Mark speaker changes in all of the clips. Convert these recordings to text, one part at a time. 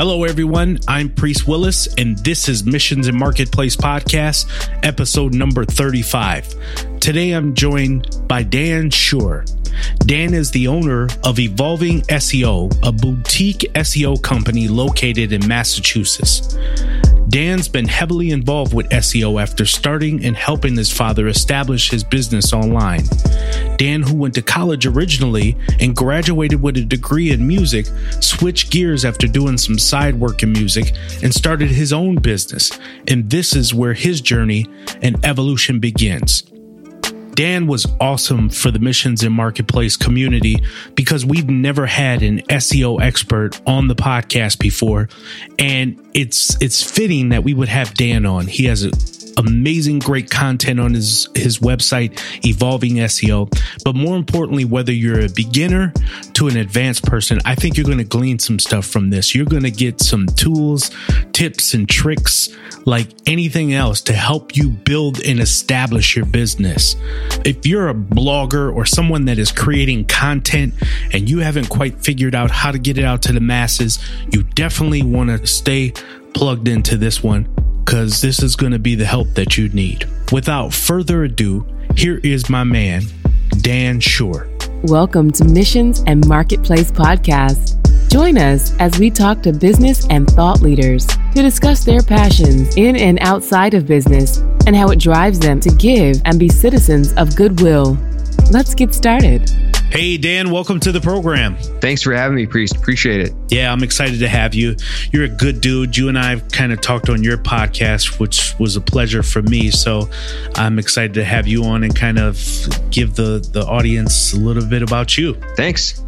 Speaker 1: Hello, everyone. I'm Priest Willis, and this is Missions and Marketplace Podcast, episode number 35. Today, I'm joined by Dan Shure. Dan is the owner of Evolving SEO, a boutique SEO company located in Massachusetts. Dan's been heavily involved with SEO after starting and helping his father establish his business online. Dan, who went to college originally and graduated with a degree in music, switched gears after doing some side work in music and started his own business. And this is where his journey and evolution begins. Dan was awesome for the missions and marketplace community because we've never had an SEO expert on the podcast before and it's it's fitting that we would have Dan on. He has a amazing, great content on his his website, Evolving SEO. But more importantly, whether you're a beginner to an advanced person, I think you're going to glean some stuff from this. You're going to get some tools, tips, and tricks like anything else to help you build and establish your business. If you're a blogger or someone that is creating content and you haven't quite figured out how to get it out to the masses, you definitely want to stay plugged into this one because this is going to be the help that you need. Without further ado, here is my man, Dan Shure.
Speaker 2: Welcome to Missions and Marketplace Podcast. Join us as we talk to business and thought leaders to discuss their passions in and outside of business and how it drives them to give and be citizens of goodwill. Let's get started.
Speaker 1: Hey, Dan, welcome to the program.
Speaker 3: Thanks for having me, Priest. Appreciate it.
Speaker 1: Yeah, I'm excited to have you. You're a good dude. You and I have kind of talked on your podcast, which was a pleasure for me. So I'm excited to have you on and kind of give the, the audience a little bit about you.
Speaker 3: Thanks.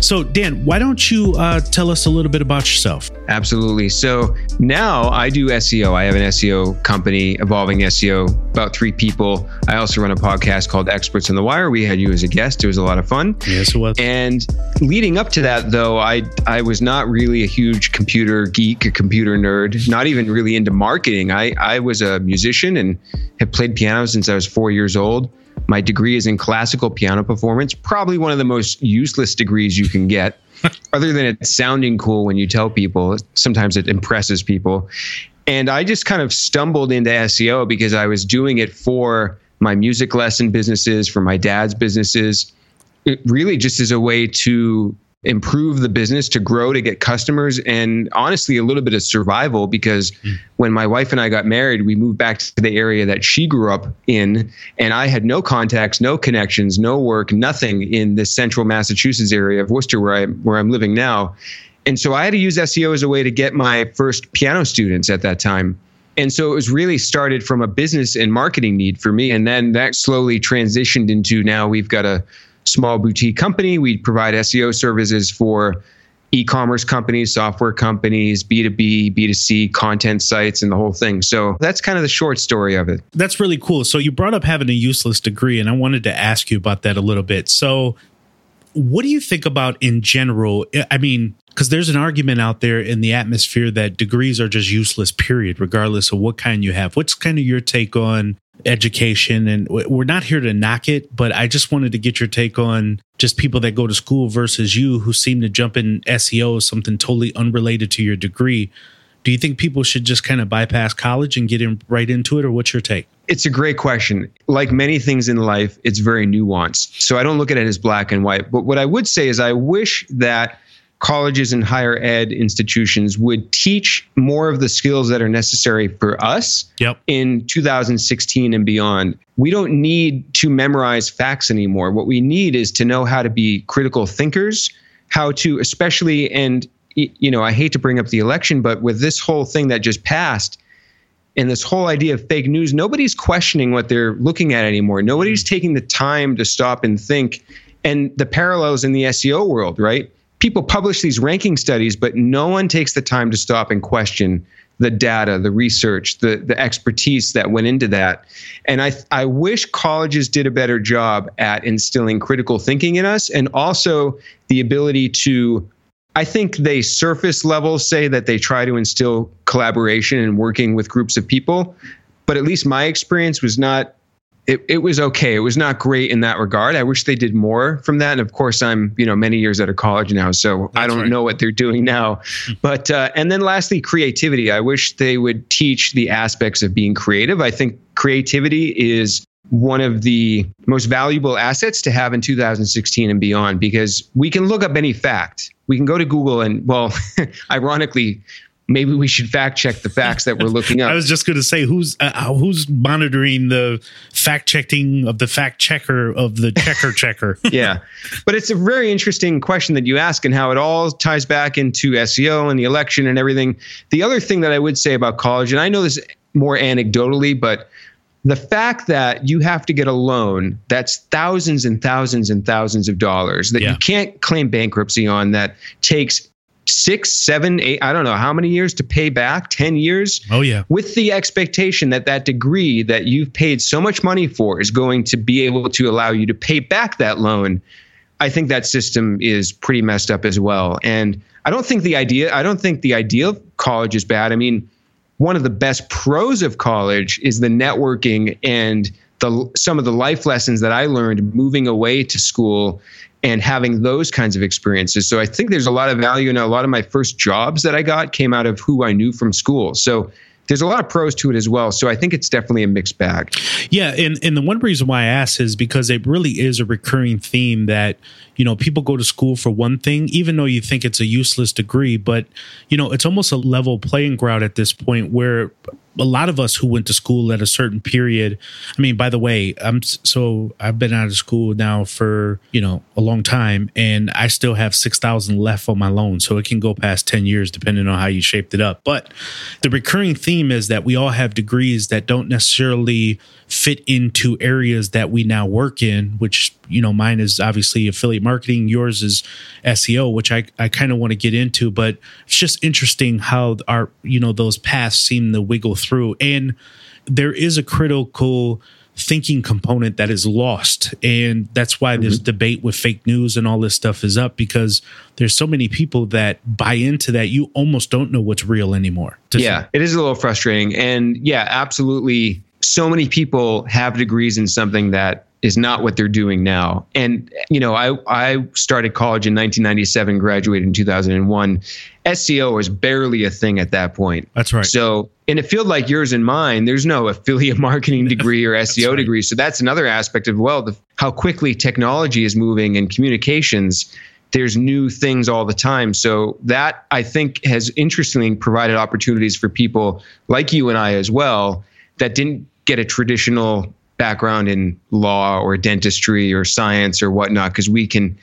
Speaker 1: So, Dan, why don't you uh, tell us a little bit about yourself?
Speaker 3: Absolutely. So now I do SEO. I have an SEO company, Evolving SEO, about three people. I also run a podcast called Experts on the Wire. We had you as a guest. It was a lot of fun.
Speaker 1: Yes, it was.
Speaker 3: And leading up to that, though, I I was not really a huge computer geek, a computer nerd, not even really into marketing. I, I was a musician and have played piano since I was four years old. My degree is in classical piano performance, probably one of the most useless degrees you can get. Other than it sounding cool when you tell people, sometimes it impresses people. And I just kind of stumbled into SEO because I was doing it for my music lesson businesses, for my dad's businesses, it really just as a way to improve the business to grow to get customers and honestly a little bit of survival because mm. when my wife and I got married we moved back to the area that she grew up in and I had no contacts no connections no work nothing in the central Massachusetts area of Worcester where I where I'm living now and so I had to use SEO as a way to get my first piano students at that time and so it was really started from a business and marketing need for me and then that slowly transitioned into now we've got a small boutique company. We provide SEO services for e-commerce companies, software companies, B2B, B2C, content sites, and the whole thing. So that's kind of the short story of it.
Speaker 1: That's really cool. So you brought up having a useless degree, and I wanted to ask you about that a little bit. So what do you think about in general? I mean, because there's an argument out there in the atmosphere that degrees are just useless, period, regardless of what kind you have. What's kind of your take on education and we're not here to knock it but i just wanted to get your take on just people that go to school versus you who seem to jump in seo something totally unrelated to your degree. Do you think people should just kind of bypass college and get in right into it or what's your take?
Speaker 3: It's a great question. Like many things in life it's very nuanced. So i don't look at it as black and white but what i would say is i wish that colleges and higher ed institutions would teach more of the skills that are necessary for us
Speaker 1: yep.
Speaker 3: in 2016 and beyond. We don't need to memorize facts anymore. What we need is to know how to be critical thinkers, how to, especially, and, you know, I hate to bring up the election, but with this whole thing that just passed, and this whole idea of fake news, nobody's questioning what they're looking at anymore. Nobody's mm. taking the time to stop and think. And the parallels in the SEO world, right? People publish these ranking studies, but no one takes the time to stop and question the data, the research, the the expertise that went into that. And I I wish colleges did a better job at instilling critical thinking in us and also the ability to I think they surface level say that they try to instill collaboration and working with groups of people, but at least my experience was not it, it was okay. It was not great in that regard. I wish they did more from that. And of course, I'm you know many years out of college now, so That's I don't right. know what they're doing now. but uh, and then lastly, creativity. I wish they would teach the aspects of being creative. I think creativity is one of the most valuable assets to have in 2016 and beyond because we can look up any fact. We can go to Google and well, ironically, maybe we should fact check the facts that we're looking up.
Speaker 1: I was just going to say who's uh, uh, who's monitoring the fact checking of the fact checker of the checker checker.
Speaker 3: yeah, but it's a very interesting question that you ask and how it all ties back into SEO and the election and everything. The other thing that I would say about college, and I know this more anecdotally, but the fact that you have to get a loan that's thousands and thousands and thousands of dollars that yeah. you can't claim bankruptcy on that takes six, seven, eight, I don't know how many years to pay back, 10 years.
Speaker 1: Oh, yeah.
Speaker 3: With the expectation that that degree that you've paid so much money for is going to be able to allow you to pay back that loan. I think that system is pretty messed up as well. And I don't think the idea, I don't think the idea of college is bad. I mean, one of the best pros of college is the networking and the some of the life lessons that I learned moving away to school and having those kinds of experiences. So I think there's a lot of value in a lot of my first jobs that I got came out of who I knew from school. So there's a lot of pros to it as well. So I think it's definitely a mixed bag.
Speaker 1: Yeah, and and the one reason why I ask is because it really is a recurring theme that you know people go to school for one thing, even though you think it's a useless degree, but you know it's almost a level playing ground at this point where a lot of us who went to school at a certain period. I mean, by the way, I'm so I've been out of school now for you know a long time, and I still have six thousand left on my loan, so it can go past ten years depending on how you shaped it up. But the recurring theme is that we all have degrees that don't necessarily fit into areas that we now work in, which, you know, mine is obviously affiliate marketing, yours is SEO, which I, I kind of want to get into, but it's just interesting how our, you know, those paths seem to wiggle through. And there is a critical thinking component that is lost. And that's why mm-hmm. this debate with fake news and all this stuff is up because there's so many people that buy into that you almost don't know what's real anymore.
Speaker 3: Yeah, it is a little frustrating. And yeah, absolutely so many people have degrees in something that is not what they're doing now. And you know, I I started college in 1997, graduated in 2001. SEO was barely a thing at that point.
Speaker 1: That's right.
Speaker 3: So in a field like yours and mine, there's no affiliate marketing degree or SEO right. degree. So that's another aspect of well, the, how quickly technology is moving and communications. There's new things all the time. So that I think has interestingly provided opportunities for people like you and I as well that didn't get a traditional background in law or dentistry or science or whatnot because we can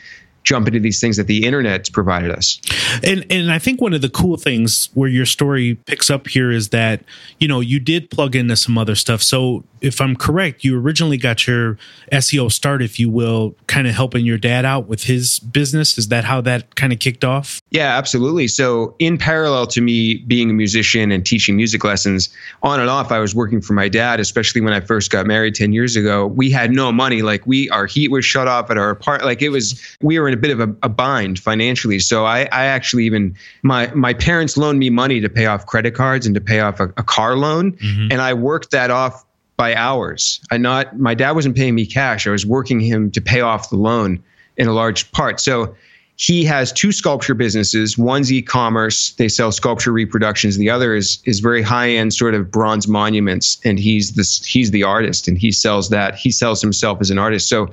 Speaker 3: jump into these things that the internet's provided us.
Speaker 1: And and I think one of the cool things where your story picks up here is that you know you did plug into some other stuff. So if I'm correct, you originally got your SEO start, if you will, kind of helping your dad out with his business. Is that how that kind of kicked off?
Speaker 3: Yeah, absolutely. So in parallel to me being a musician and teaching music lessons, on and off, I was working for my dad, especially when I first got married 10 years ago. We had no money. Like we our heat was shut off at our apartment. Like it was we were in a bit of a, a bind financially. So I, I actually even my my parents loaned me money to pay off credit cards and to pay off a, a car loan, mm-hmm. and I worked that off by hours. I not my dad wasn't paying me cash. I was working him to pay off the loan in a large part. So he has two sculpture businesses. One's e-commerce; they sell sculpture reproductions. The other is is very high-end sort of bronze monuments, and he's this he's the artist, and he sells that. He sells himself as an artist. So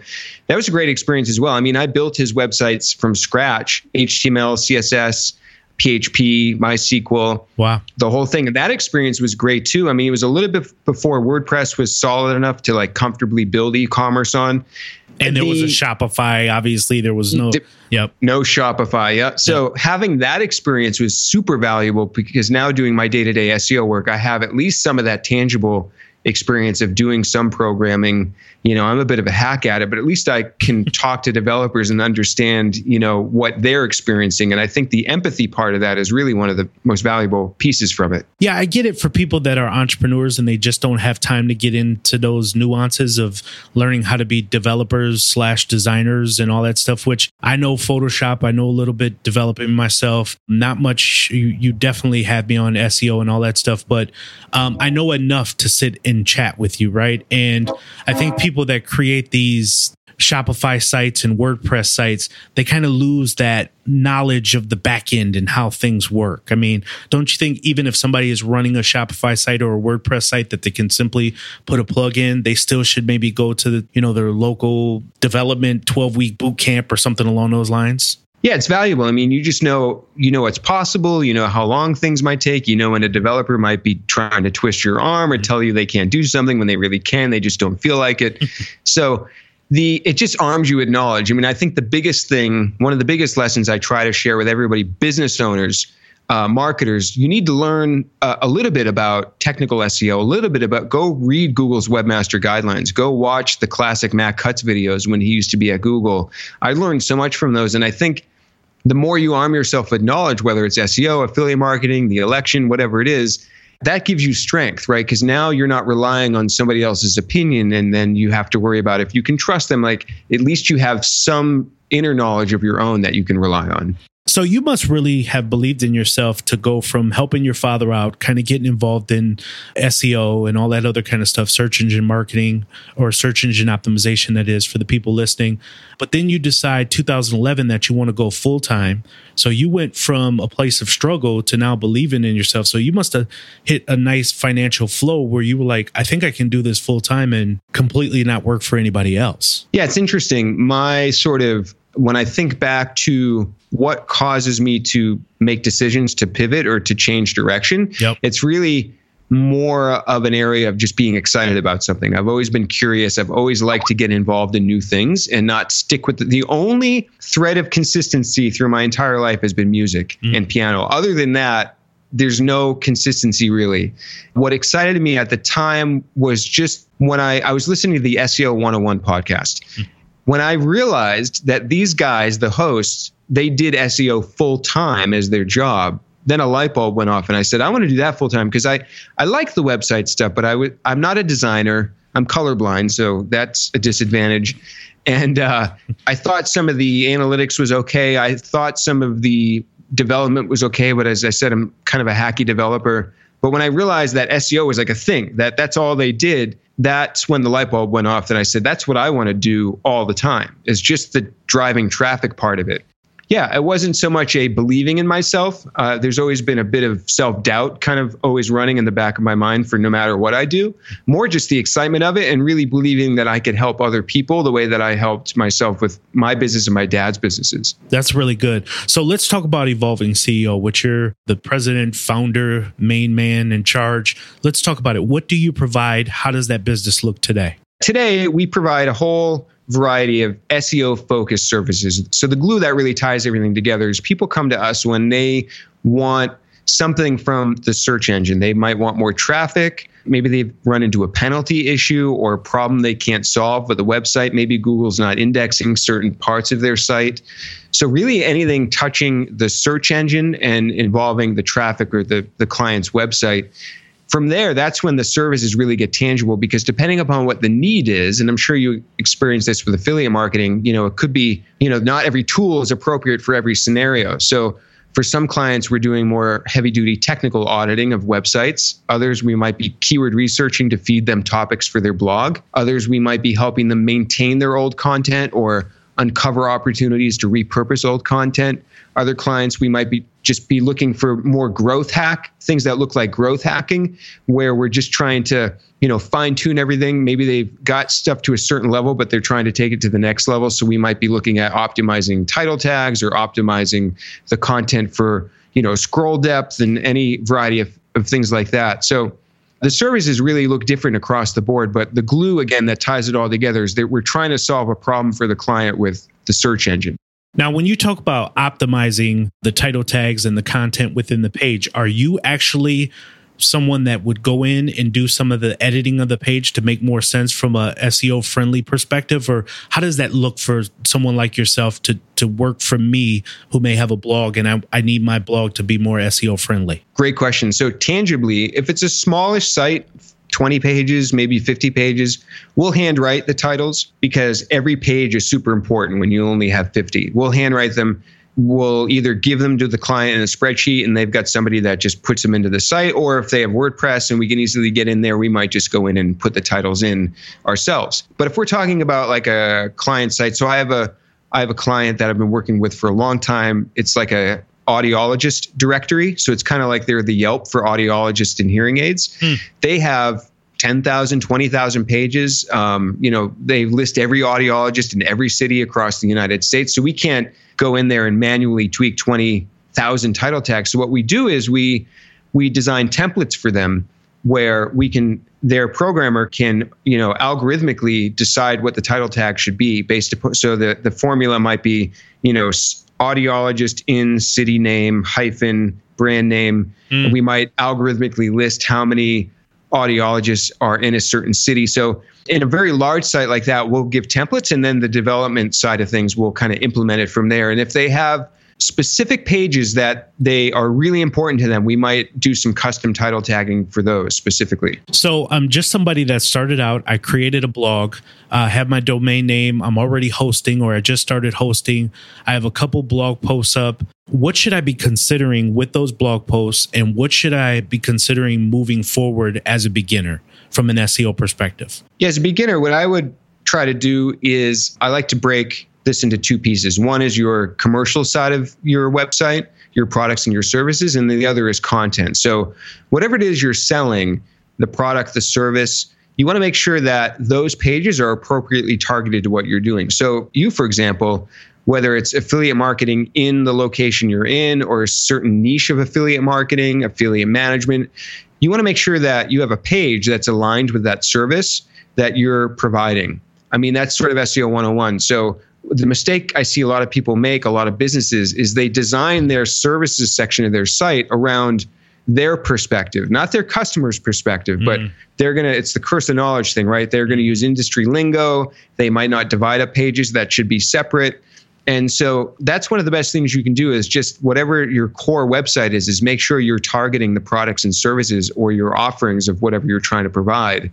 Speaker 3: that was a great experience as well. I mean, I built his websites from scratch: HTML, CSS. PHP, MySQL,
Speaker 1: wow,
Speaker 3: the whole thing. And that experience was great too. I mean, it was a little bit before WordPress was solid enough to like comfortably build e-commerce on
Speaker 1: and there was a Shopify. Obviously, there was no. Yep.
Speaker 3: No Shopify. Yeah. So yep. having that experience was super valuable because now doing my day to day SEO work, I have at least some of that tangible experience of doing some programming you know i'm a bit of a hack at it but at least i can talk to developers and understand you know what they're experiencing. And i think the empathy part of that is really one of the most valuable pieces from it.
Speaker 1: Yeah i get it for people that are entrepreneurs and they just don't have time to get into those nuances of learning how to be developers slash designers and all that stuff which i know photoshop i know a little bit developing myself. Not much you, you definitely have me on seo and all that stuff but um, i know enough to sit and and chat with you, right? And I think people that create these Shopify sites and WordPress sites, they kind of lose that knowledge of the back end and how things work. I mean, don't you think even if somebody is running a Shopify site or a WordPress site that they can simply put a plug in, they still should maybe go to the, you know, their local development 12 week boot camp or something along those lines?
Speaker 3: Yeah, it's valuable. I mean, you just know you know what's possible. You know how long things might take. You know when a developer might be trying to twist your arm or tell you they can't do something when they really can. They just don't feel like it. so the it just arms you with knowledge. I mean, I think the biggest thing, one of the biggest lessons I try to share with everybody, business owners, uh, marketers, you need to learn uh, a little bit about technical SEO, a little bit about go read Google's webmaster guidelines, go watch the classic Matt Cutts videos when he used to be at Google. I learned so much from those, and I think the more you arm yourself with knowledge, whether it's SEO, affiliate marketing, the election, whatever it is, that gives you strength, right? Because now you're not relying on somebody else's opinion, and then you have to worry about if you can trust them. Like at least you have some inner knowledge of your own that you can rely on.
Speaker 1: So you must really have believed in yourself to go from helping your father out, kind of getting involved in SEO and all that other kind of stuff, search engine marketing or search engine optimization, that is for the people listening. But then you decide 2011 that you want to go full time. So you went from a place of struggle to now believing in yourself. So you must have hit a nice financial flow where you were like, I think I can do this full time and completely not work for anybody else.
Speaker 3: Yeah, it's interesting. My sort of when I think back to what causes me to make decisions to pivot or to change direction,
Speaker 1: yep.
Speaker 3: it's really more of an area of just being excited about something. I've always been curious. I've always liked to get involved in new things and not stick with the, the only thread of consistency through my entire life has been music mm. and piano. Other than that, there's no consistency really. What excited me at the time was just when I, I was listening to the SEO 101 podcast. Mm when I realized that these guys, the hosts, they did SEO full time as their job, then a light bulb went off and I said, I want to do that full time because I, I like the website stuff, but I w- I'm not a designer. I'm colorblind, so that's a disadvantage. And uh, I thought some of the analytics was okay. I thought some of the development was okay, but as I said, I'm kind of a hacky developer. But when I realized that SEO was like a thing, that that's all they did, that's when the light bulb went off that I said, that's what I want to do all the time, is just the driving traffic part of it yeah, it wasn't so much a believing in myself. Uh, there's always been a bit of self doubt kind of always running in the back of my mind for no matter what I do. More just the excitement of it and really believing that I could help other people the way that I helped myself with my business and my dad's businesses.
Speaker 1: That's really good. So let's talk about Evolving CEO, which you're the president, founder, main man in charge. Let's talk about it. What do you provide? How does that business look today?
Speaker 3: Today, we provide a whole variety of SEO focused services. So the glue that really ties everything together is people come to us when they want something from the search engine. They might want more traffic. Maybe they've run into a penalty issue or a problem they can't solve with the website. Maybe Google's not indexing certain parts of their site. So, really, anything touching the search engine and involving the traffic or the, the client's website from there, that's when the services really get tangible because depending upon what the need is, and I'm sure you experience this with affiliate marketing, you know, it could be, you know, not every tool is appropriate for every scenario. So for some clients, we're doing more heavy duty technical auditing of websites. Others, we might be keyword researching to feed them topics for their blog. Others, we might be helping them maintain their old content or uncover opportunities to repurpose old content. Other clients, we might be just be looking for more growth hack things that look like growth hacking, where we're just trying to you know fine tune everything. Maybe they've got stuff to a certain level, but they're trying to take it to the next level. So we might be looking at optimizing title tags or optimizing the content for you know scroll depth and any variety of, of things like that. So the services really look different across the board, but the glue again that ties it all together is that we're trying to solve a problem for the client with the search engine.
Speaker 1: Now, when you talk about optimizing the title tags and the content within the page, are you actually someone that would go in and do some of the editing of the page to make more sense from a SEO friendly perspective or how does that look for someone like yourself to to work for me who may have a blog and I, I need my blog to be more SEO friendly?
Speaker 3: Great question. So tangibly, if it's a smallish site, 20 pages, maybe 50 pages. We'll handwrite the titles because every page is super important when you only have 50. We'll handwrite them we'll either give them to the client in a spreadsheet and they've got somebody that just puts them into the site, or if they have WordPress and we can easily get in there, we might just go in and put the titles in ourselves. But if we're talking about like a client site, so I have a I have a client that I've been working with for a long time. It's like a audiologist directory. So it's kind of like they're the Yelp for audiologists and hearing aids. Hmm. They have 10,000, 20,000 pages. Um, you know, they list every audiologist in every city across the United States. So we can't go in there and manually tweak 20,000 title tags. So what we do is we we design templates for them where we can their programmer can you know algorithmically decide what the title tag should be based upon so the the formula might be you know audiologist in city name hyphen brand name mm. we might algorithmically list how many audiologists are in a certain city. So in a very large site like that, we'll give templates and then the development side of things will kind of implement it from there. And if they have specific pages that they are really important to them, we might do some custom title tagging for those specifically.
Speaker 1: So I'm just somebody that started out. I created a blog, uh, have my domain name. I'm already hosting, or I just started hosting. I have a couple blog posts up. What should I be considering with those blog posts, and what should I be considering moving forward as a beginner from an SEO perspective?
Speaker 3: Yeah, as a beginner, what I would try to do is I like to break this into two pieces. One is your commercial side of your website, your products and your services, and the other is content. So, whatever it is you're selling, the product, the service, you want to make sure that those pages are appropriately targeted to what you're doing. So, you, for example, whether it's affiliate marketing in the location you're in or a certain niche of affiliate marketing, affiliate management, you want to make sure that you have a page that's aligned with that service that you're providing. I mean, that's sort of SEO 101. So, the mistake I see a lot of people make, a lot of businesses, is they design their services section of their site around their perspective, not their customer's perspective, mm. but they're going to, it's the curse of knowledge thing, right? They're going to use industry lingo. They might not divide up pages that should be separate. And so that's one of the best things you can do is just whatever your core website is, is make sure you're targeting the products and services or your offerings of whatever you're trying to provide.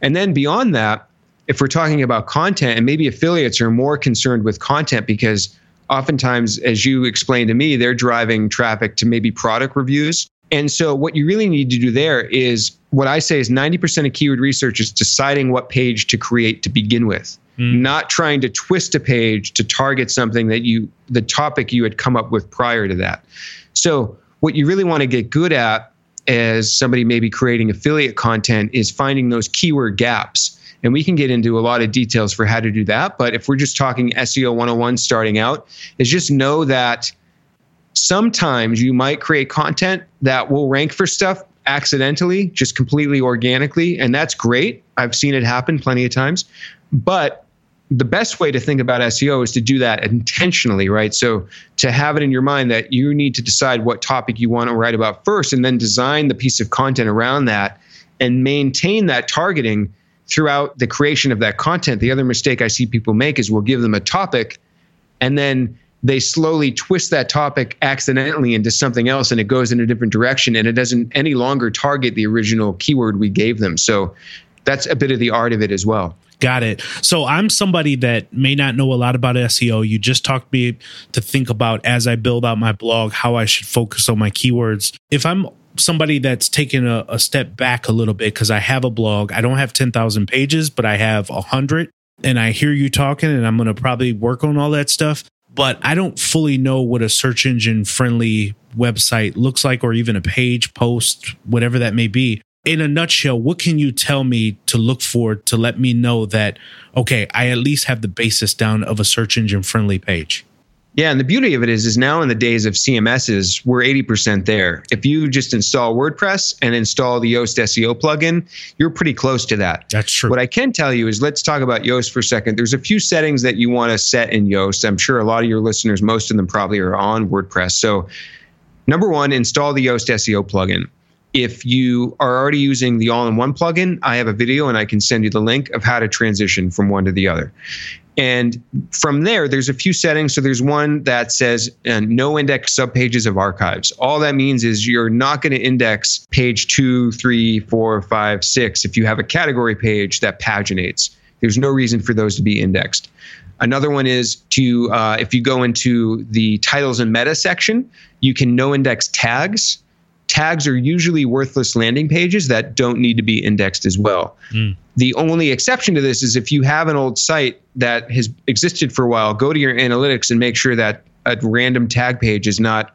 Speaker 3: And then beyond that, if we're talking about content, and maybe affiliates are more concerned with content because oftentimes, as you explained to me, they're driving traffic to maybe product reviews. And so, what you really need to do there is what I say is 90% of keyword research is deciding what page to create to begin with, mm. not trying to twist a page to target something that you, the topic you had come up with prior to that. So, what you really want to get good at as somebody maybe creating affiliate content is finding those keyword gaps and we can get into a lot of details for how to do that. But if we're just talking SEO 101 starting out, is just know that sometimes you might create content that will rank for stuff accidentally, just completely organically. And that's great. I've seen it happen plenty of times. But the best way to think about SEO is to do that intentionally, right? So to have it in your mind that you need to decide what topic you want to write about first and then design the piece of content around that and maintain that targeting throughout the creation of that content, the other mistake I see people make is we'll give them a topic and then they slowly twist that topic accidentally into something else and it goes in a different direction and it doesn't any longer target the original keyword we gave them. So that's a bit of the art of it as well.
Speaker 1: Got it. So I'm somebody that may not know a lot about SEO. You just talked me to think about as I build out my blog how I should focus on my keywords. If I'm somebody that's taken a, a step back a little bit because I have a blog. I don't have 10,000 pages, but I have 100. And I hear you talking, and I'm going to probably work on all that stuff. But I don't fully know what a search engine friendly website looks like, or even a page, post, whatever that may be. In a nutshell, what can you tell me to look for to let me know that, okay, I at least have the basis down of a search engine friendly page?
Speaker 3: Yeah, and the beauty of it is, is now in the days of CMSs, we're 80% there. If you just install WordPress and install the Yoast SEO plugin, you're pretty close to that.
Speaker 1: That's true.
Speaker 3: What I can tell you is let's talk about Yoast for a second. There's a few settings that you want to set in Yoast. I'm sure a lot of your listeners, most of them probably are on WordPress. So, number one, install the Yoast SEO plugin. If you are already using the all in one plugin, I have a video and I can send you the link of how to transition from one to the other. And from there, there's a few settings. So there's one that says uh, no index subpages of archives. All that means is you're not going to index page two, three, four, five, six if you have a category page that paginates. There's no reason for those to be indexed. Another one is to, uh, if you go into the titles and meta section, you can no index tags. Tags are usually worthless landing pages that don't need to be indexed as well. Mm. The only exception to this is if you have an old site that has existed for a while, go to your analytics and make sure that a random tag page is not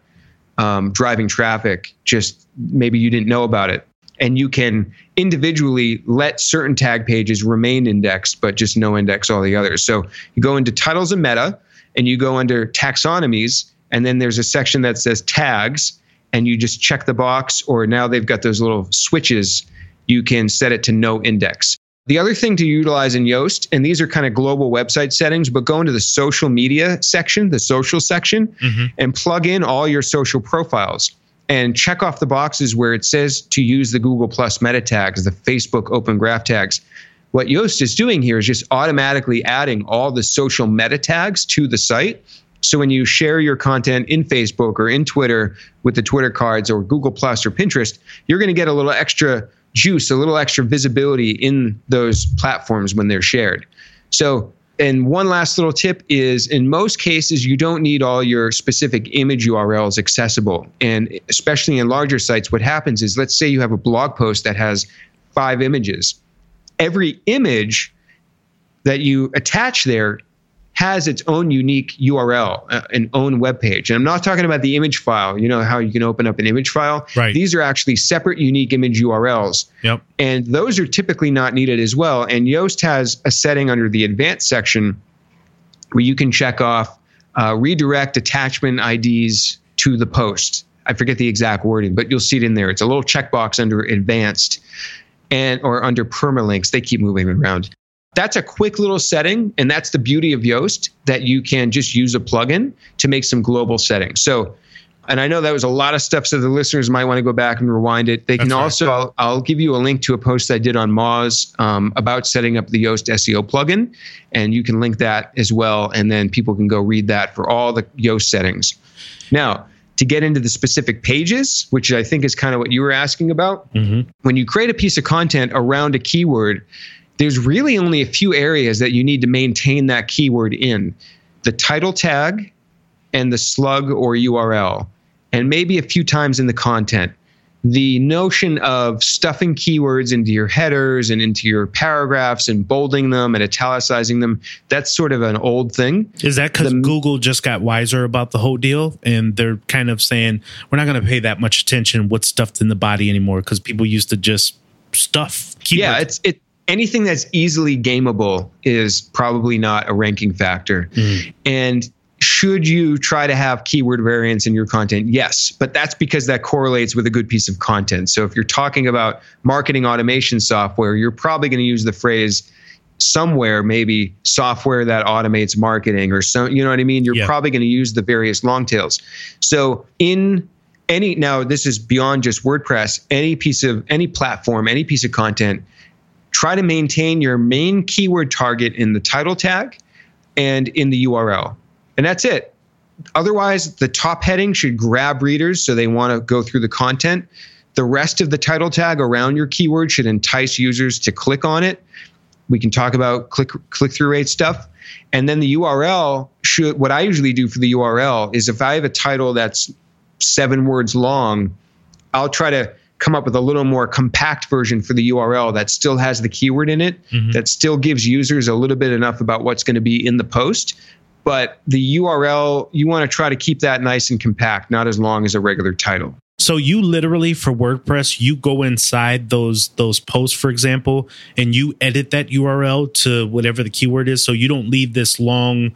Speaker 3: um, driving traffic. Just maybe you didn't know about it and you can individually let certain tag pages remain indexed, but just no index all the others. So you go into titles and meta, and you go under taxonomies, and then there's a section that says tags, and you just check the box, or now they've got those little switches. You can set it to no index. The other thing to utilize in Yoast, and these are kind of global website settings, but go into the social media section, the social section, mm-hmm. and plug in all your social profiles and check off the boxes where it says to use the Google Plus meta tags, the Facebook Open Graph tags. What Yoast is doing here is just automatically adding all the social meta tags to the site. So when you share your content in Facebook or in Twitter with the Twitter cards or Google Plus or Pinterest, you're going to get a little extra juice, a little extra visibility in those platforms when they're shared. So and one last little tip is in most cases, you don't need all your specific image URLs accessible. And especially in larger sites, what happens is let's say you have a blog post that has five images. Every image that you attach there has its own unique URL, uh, an own web page. And I'm not talking about the image file. You know how you can open up an image file?
Speaker 1: Right.
Speaker 3: These are actually separate unique image URLs.
Speaker 1: Yep.
Speaker 3: And those are typically not needed as well. And Yoast has a setting under the advanced section where you can check off uh, redirect attachment IDs to the post. I forget the exact wording, but you'll see it in there. It's a little checkbox under advanced and or under permalinks. They keep moving around that's a quick little setting. And that's the beauty of Yoast that you can just use a plugin to make some global settings. So, and I know that was a lot of stuff, so the listeners might want to go back and rewind it. They can right. also, I'll, I'll, give you a link to a post I did on Moz um, about setting up the Yoast SEO plugin, and you can link that as well. And then people can go read that for all the Yoast settings. Now, to get into the specific pages, which I think is kind of what you were asking about, mm-hmm. when you create a piece of content around a keyword, there's really only a few areas that you need to maintain that keyword in the title tag and the slug or URL, and maybe a few times in the content. The notion of stuffing keywords into your headers and into your paragraphs and bolding them and italicizing them, that's sort of an old thing.
Speaker 1: Is that because Google just got wiser about the whole deal and they're kind of saying, we're not going to pay that much attention what's stuffed in the body anymore because people used to just stuff keywords.
Speaker 3: Yeah, it's it anything that's easily gameable is probably not a ranking factor. Mm. And should you try to have keyword variants in your content? Yes, but that's because that correlates with a good piece of content. So if you're talking about marketing automation software, you're probably going to use the phrase somewhere maybe software that automates marketing or so you know what I mean? You're yeah. probably going to use the various long tails. So in any now this is beyond just WordPress, any piece of any platform, any piece of content try to maintain your main keyword target in the title tag and in the URL. And that's it. Otherwise, the top heading should grab readers so they want to go through the content. The rest of the title tag around your keyword should entice users to click on it. We can talk about click click through rate stuff. And then the URL should what I usually do for the URL is if I have a title that's 7 words long, I'll try to come up with a little more compact version for the URL that still has the keyword in it, mm-hmm. that still gives users a little bit enough about what's going to be in the post. But the URL, you want to try to keep that nice and compact, not as long as a regular title.
Speaker 1: So you literally for WordPress, you go inside those those posts, for example, and you edit that URL to whatever the keyword is. So you don't leave this long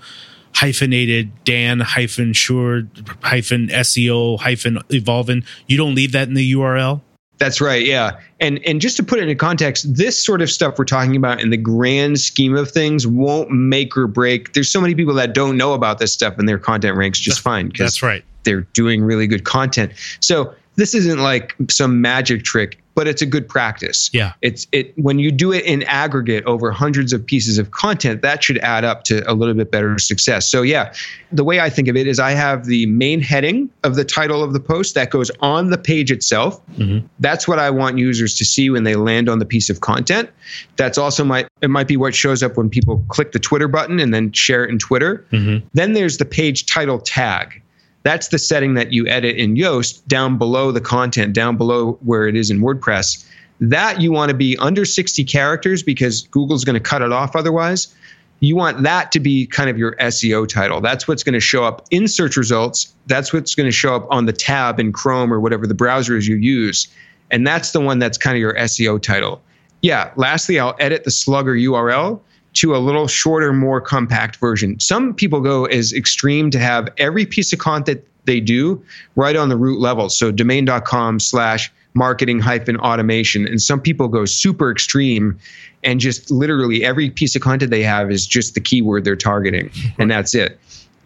Speaker 1: hyphenated Dan hyphen sure hyphen SEO hyphen evolving. You don't leave that in the URL.
Speaker 3: That's right. Yeah. And and just to put it into context, this sort of stuff we're talking about in the grand scheme of things won't make or break. There's so many people that don't know about this stuff and their content ranks just fine
Speaker 1: that's right.
Speaker 3: They're doing really good content. So this isn't like some magic trick. But it's a good practice.
Speaker 1: Yeah.
Speaker 3: It's it when you do it in aggregate over hundreds of pieces of content, that should add up to a little bit better success. So yeah, the way I think of it is I have the main heading of the title of the post that goes on the page itself. Mm-hmm. That's what I want users to see when they land on the piece of content. That's also my it might be what shows up when people click the Twitter button and then share it in Twitter. Mm-hmm. Then there's the page title tag. That's the setting that you edit in Yoast down below the content, down below where it is in WordPress. That you want to be under 60 characters because Google's going to cut it off otherwise. You want that to be kind of your SEO title. That's what's going to show up in search results. That's what's going to show up on the tab in Chrome or whatever the browsers you use. And that's the one that's kind of your SEO title. Yeah, lastly, I'll edit the slug or URL to a little shorter, more compact version. Some people go as extreme to have every piece of content they do right on the root level. So domain.com slash marketing hyphen automation. And some people go super extreme and just literally every piece of content they have is just the keyword they're targeting. And that's it.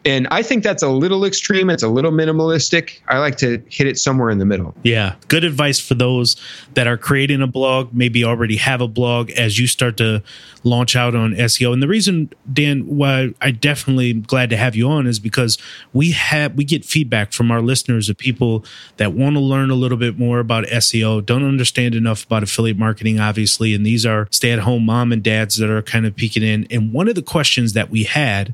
Speaker 3: And I think that's a little extreme. It's a little minimalistic. I like to hit it somewhere in the middle.
Speaker 1: Yeah. Good advice for those that are creating a blog, maybe already have a blog as you start to launch out on SEO. And the reason, Dan, why I definitely glad to have you on is because we have we get feedback from our listeners of people that want to learn a little bit more about SEO, don't understand enough about affiliate marketing, obviously. And these are stay-at-home mom and dads that are kind of peeking in. And one of the questions that we had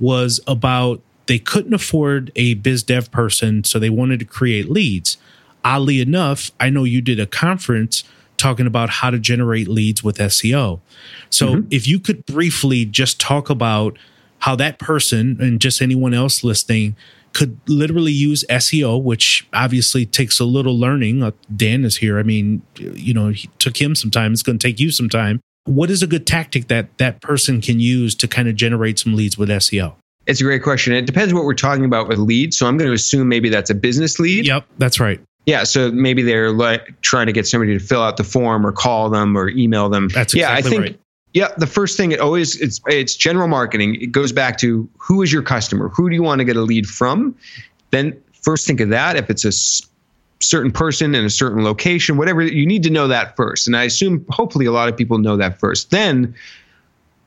Speaker 1: was about they couldn't afford a biz dev person, so they wanted to create leads. Oddly enough, I know you did a conference talking about how to generate leads with SEO. So mm-hmm. if you could briefly just talk about how that person and just anyone else listening could literally use SEO, which obviously takes a little learning. Uh, Dan is here. I mean, you know, it took him some time. It's going to take you some time what is a good tactic that that person can use to kind of generate some leads with SEO?
Speaker 3: It's a great question. It depends what we're talking about with leads. So I'm going to assume maybe that's a business lead.
Speaker 1: Yep, that's right.
Speaker 3: Yeah, so maybe they're like trying to get somebody to fill out the form or call them or email them.
Speaker 1: That's exactly
Speaker 3: yeah, I think,
Speaker 1: right.
Speaker 3: Yeah, the first thing it always it's it's general marketing. It goes back to who is your customer? Who do you want to get a lead from? Then first think of that. If it's a certain person in a certain location, whatever, you need to know that first. And I assume hopefully a lot of people know that first. Then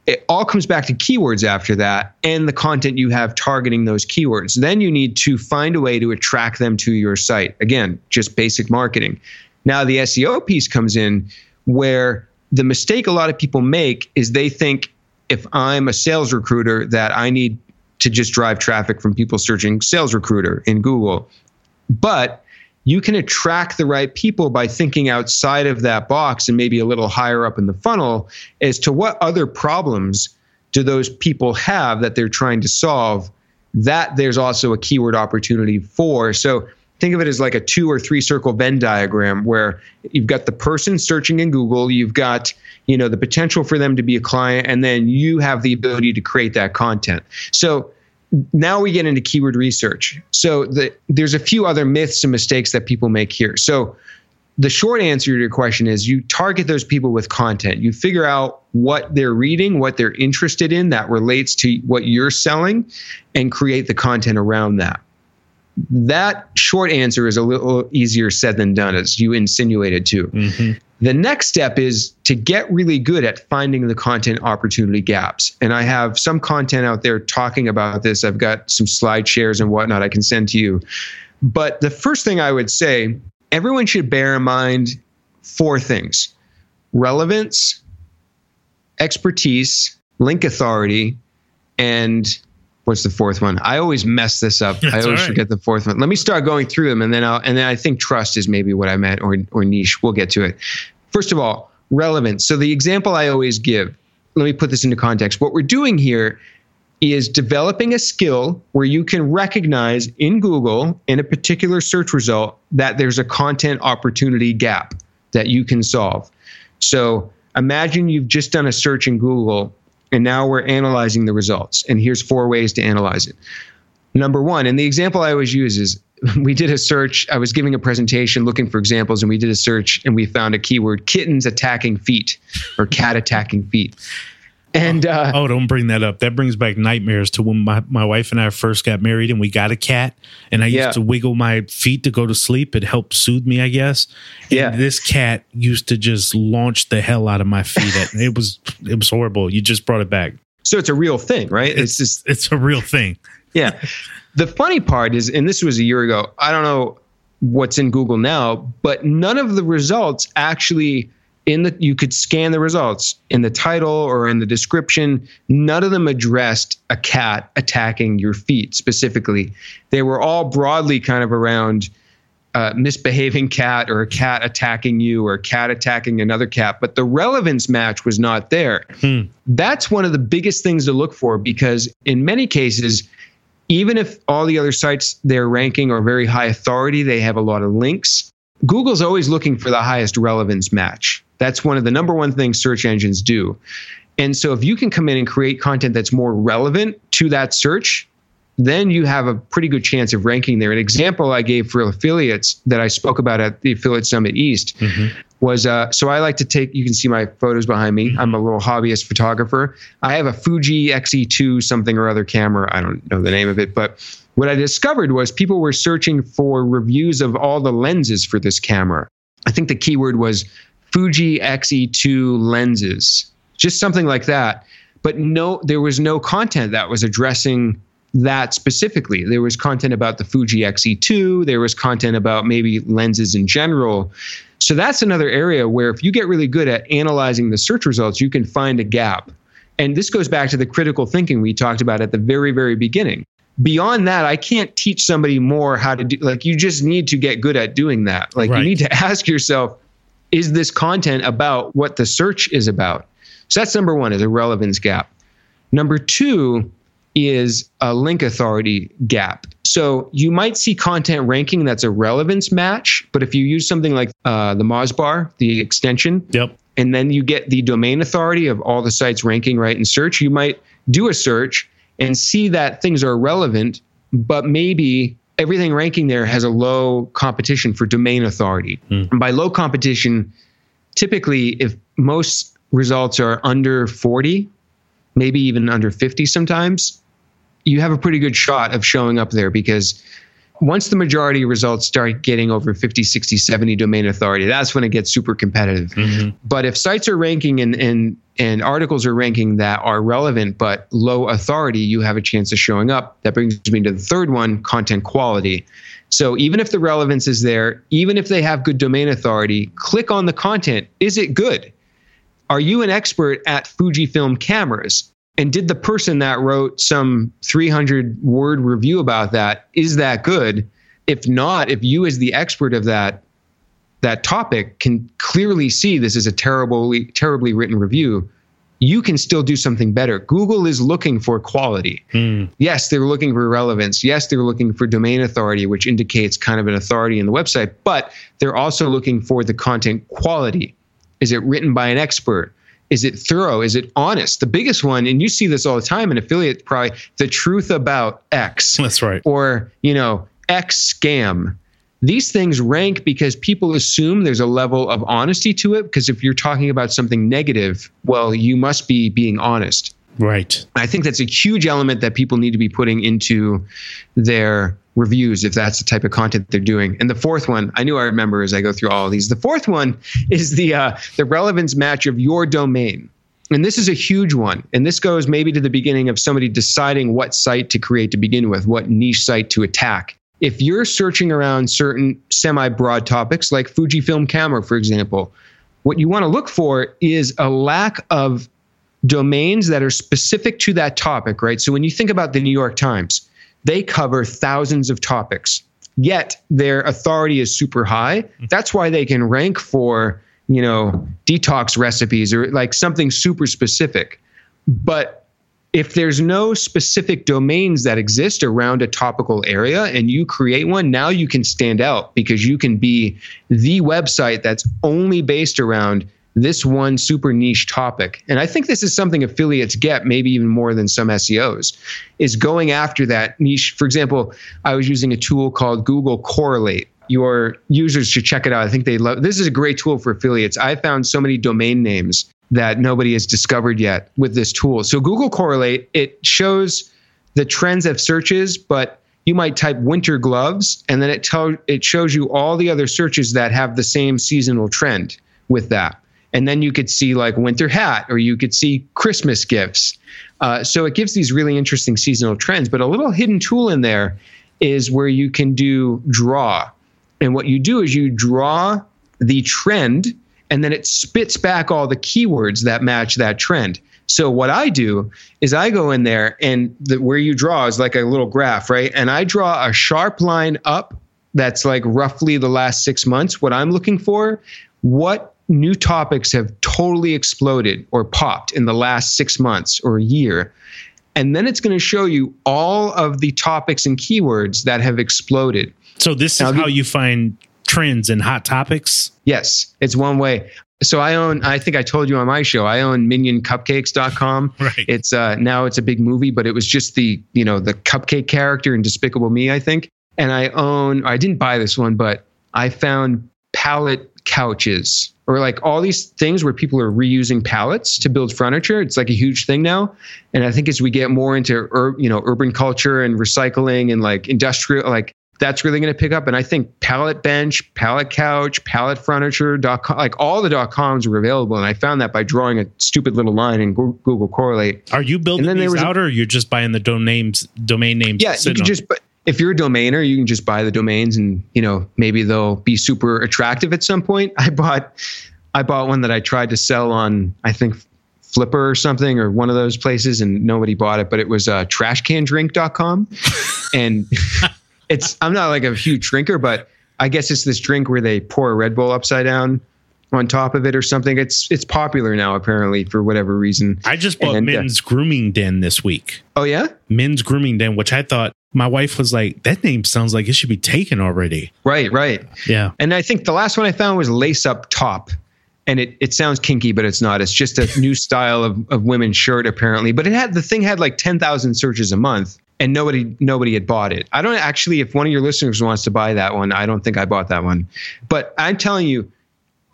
Speaker 3: it all comes back to keywords after that and the content you have targeting those keywords. Then you need to find a way to attract them to your site. Again, just basic marketing. Now, the SEO piece comes in where the mistake a lot of people make is they think if I'm a sales recruiter that I need to just drive traffic from people searching sales recruiter in Google. But you can attract the right people by thinking outside of that box and maybe a little higher up in the funnel as to what other problems do those people have that they're trying to solve that there's also a keyword opportunity for. So think of it as like a two or three circle venn diagram where you've got the person searching in google you've got you know the potential for them to be a client and then you have the ability to create that content. So now we get into keyword research. So the, there's a few other myths and mistakes that people make here. So the short answer to your question is you target those people with content. You figure out what they're reading, what they're interested in that relates to what you're selling, and create the content around that. That short answer is a little easier said than done, as you insinuated too. Mm-hmm. The next step is to get really good at finding the content opportunity gaps. And I have some content out there talking about this. I've got some slide shares and whatnot I can send to you. But the first thing I would say, everyone should bear in mind four things relevance, expertise, link authority, and what's the fourth one? I always mess this up. That's I always right. forget the fourth one. Let me start going through them, and then I'll and then I think trust is maybe what I meant, or or niche. We'll get to it. First of all, relevance. So the example I always give. Let me put this into context. What we're doing here is developing a skill where you can recognize in Google in a particular search result that there's a content opportunity gap that you can solve. So imagine you've just done a search in Google and now we're analyzing the results. And here's four ways to analyze it. Number one, and the example I always use is we did a search. I was giving a presentation looking for examples, and we did a search and we found a keyword kittens attacking feet or cat attacking feet. And uh,
Speaker 1: oh, don't bring that up. That brings back nightmares to when my, my wife and I first got married and we got a cat. And I used
Speaker 3: Yeah.
Speaker 1: to wiggle my feet to go to sleep. It helped soothe me, I guess. And
Speaker 3: Yeah.
Speaker 1: This cat used to just launch the hell out of my feet. At, it was it was horrible. You just brought it back.
Speaker 3: so it's a real thing, right? It's just
Speaker 1: It's a real thing.
Speaker 3: yeah. The funny part is, and this was a year ago. I don't know what's in Google now, but none of the results actually in the you could scan the results in the title or in the description. None of them addressed a cat attacking your feet specifically. They were all broadly kind of around uh, misbehaving cat or a cat attacking you or a cat attacking another cat, but the relevance match was not there.
Speaker 1: Hmm.
Speaker 3: That's one of the biggest things to look for because in many cases, even if all the other sites they're ranking are very high authority, they have a lot of links. Google's always looking for the highest relevance match. That's one of the number one things search engines do. And so if you can come in and create content that's more relevant to that search, then you have a pretty good chance of ranking there. An example I gave for affiliates that I spoke about at the Affiliate Summit East was uh, so I like to take, you can see my photos behind me. I'm a little hobbyist photographer. I have a Fuji XE2 something or other camera. I don't know the name of it, but what I discovered was people were searching for reviews of all the lenses for this camera. I think the keyword was Fuji XE2 lenses, just something like that. But no, there was no content that was addressing that specifically. There was content about the Fuji XE2, there was content about maybe lenses in general. So that's another area where if you get really good at analyzing the search results, you can find a gap. And this goes back to the critical thinking we talked about at the very, very beginning. Beyond that, I can't teach somebody more how to do like you just need to get good at doing that. Like
Speaker 1: Right.
Speaker 3: you need to ask yourself, is this content about what the search is about? So that's number one is a relevance gap. Number two is a link authority gap. So you might see content ranking that's a relevance match, but if you use something like uh, the Mozbar, the extension,
Speaker 1: Yep.
Speaker 3: and then you get the domain authority of all the sites ranking right in search, you might do a search and see that things are relevant, but maybe everything ranking there has a low competition for domain authority. Hmm. And by low competition, typically if most results are under 40, maybe even under 50 sometimes, you have a pretty good shot of showing up there because once the majority of results start getting over 50, 60, 70 domain authority, that's when it gets super competitive. Mm-hmm. But if sites are ranking and, and, and articles are ranking that are relevant but low authority, you have a chance of showing up. That brings me to the third one content quality. So even if the relevance is there, even if they have good domain authority, click on the content. Is it good? Are you an expert at Fujifilm cameras? And did the person that wrote some 300 word review about that, is that good? If not, if you as the expert of that that topic can clearly see this is a terribly terribly written review, you can still do something better. Google is looking for quality. Hmm. Yes, they're looking for relevance. Yes, they're looking for domain authority, which indicates kind of an authority in the website, but they're also looking for the content quality. Is it written by an expert? Is it thorough? Is it honest? The biggest one, and you see this all the time in affiliate, probably the truth about X
Speaker 1: That's right.
Speaker 3: or you know X scam. These things rank because people assume there's a level of honesty to it. Because if you're talking about something negative, well, you must be being honest.
Speaker 1: Right.
Speaker 3: I think that's a huge element that people need to be putting into their reviews if that's the type of content they're doing. And the fourth one, I knew I remember as I go through all of these. The fourth one is the uh, the relevance match of your domain. And this is a huge one. And this goes maybe to the beginning of somebody deciding what site to create to begin with, what niche site to attack. If you're searching around certain semi broad topics like Fujifilm camera, for example, what you want to look for is a lack of domains that are specific to that topic, right? So when you think about the New York Times, they cover thousands of topics, yet their authority is super high. Mm-hmm. That's why they can rank for, you know, detox recipes or like something super specific. But if there's no specific domains that exist around a topical area and you create one, now you can stand out because you can be the website that's only based around this one super niche topic. And I think this is something affiliates get maybe even more than some SEOs is going after that niche. For example, I was using a tool called Google Correlate. Your users should check it out. I think they love this is a great tool for affiliates. I found so many domain names that nobody has discovered yet with this tool. So Google Correlate, it shows the trends of searches, but you might type winter gloves and then it tells it shows you all the other searches that have the same seasonal trend with that. And then you could see like winter hat or you could see christmas gifts. Uh, so it gives these really interesting seasonal trends but a little hidden tool in there is where you can do draw. And what you do is you draw the trend and then it spits back all the keywords that match that trend so what I do is I go in there and the, where you draw is like a little graph, right? And I draw a sharp line up that's like roughly the last six months. What I'm looking for, what new topics have totally exploded or popped in the last six months or a year. And then it's going to show you all of the topics and keywords that have exploded.
Speaker 1: So this is now, how you find trends and hot topics?
Speaker 3: Yes, it's one way so I own, I think I told you on my show, I own minioncupcakes.com.
Speaker 1: Right.
Speaker 3: It's uh, now it's a big movie, but it was just the, you know, the cupcake character in Despicable Me, I think. And I own, I didn't buy this one, but I found pallet couches or like all these things where people are reusing pallets to build furniture. It's like a huge thing now. And I think as we get more into, ur- you know, urban culture and recycling and like industrial, like that's really going to pick up. And I think pallet bench, pallet couch, pallet furniture, dot com, like all the dot coms were available. And I found that by drawing a stupid little line in Google Correlate.
Speaker 1: Are you building these out a, or you're just buying the domains, domain names?
Speaker 3: Yeah, you can just, if you're a domainer, you can just buy the domains and, you know, maybe they'll be super attractive at some point. I bought, I bought one that I tried to sell on, I think Flippa or something or one of those places and nobody bought it, but it was uh, trashcandrink.com. and it's I'm not like a huge drinker, but I guess it's this drink where they pour a Red Bull upside down on top of it or something. It's it's popular now apparently for whatever reason.
Speaker 1: I just bought and, uh, Men's uh, Grooming Den this week.
Speaker 3: Oh yeah,
Speaker 1: Men's Grooming Den, which I thought my wife was like, that name sounds like it should be taken already.
Speaker 3: Right, right.
Speaker 1: Yeah.
Speaker 3: And I think the last one I found was Lace Up Top. And it, it sounds kinky, but it's not. It's just a new style of, of women's shirt, apparently. But it had the thing had like 10,000 searches a month and nobody nobody had bought it. I don't actually if one of your listeners wants to buy that one, I don't think I bought that one. But I'm telling you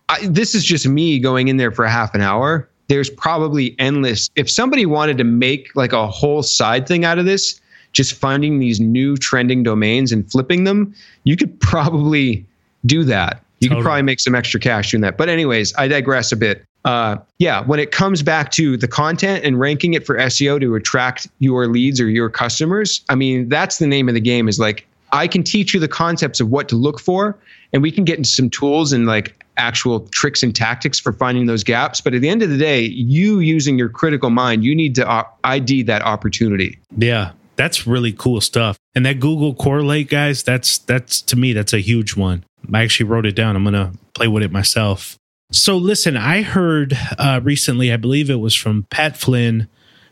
Speaker 3: I, this is just me going in there for half an hour. There's probably endless. If somebody wanted to make like a whole side thing out of this, just finding these new trending domains and flipping them, you could probably do that. You totally. could probably make some extra cash doing that. But anyways, I digress a bit uh, yeah, when it comes back to the content and ranking it for SEO to attract your leads or your customers, I mean, that's the name of the game is like, I can teach you the concepts of what to look for, and we can get into some tools and like actual tricks and tactics for finding those gaps. But at the end of the day, you using your critical mind, you need to ID that opportunity.
Speaker 1: Yeah, that's really cool stuff. And that Google Correlate, guys, that's that's to me, that's a huge one. I actually wrote it down. I'm gonna play with it myself. So, listen, I heard uh, recently, I believe it was from Pat Flynn,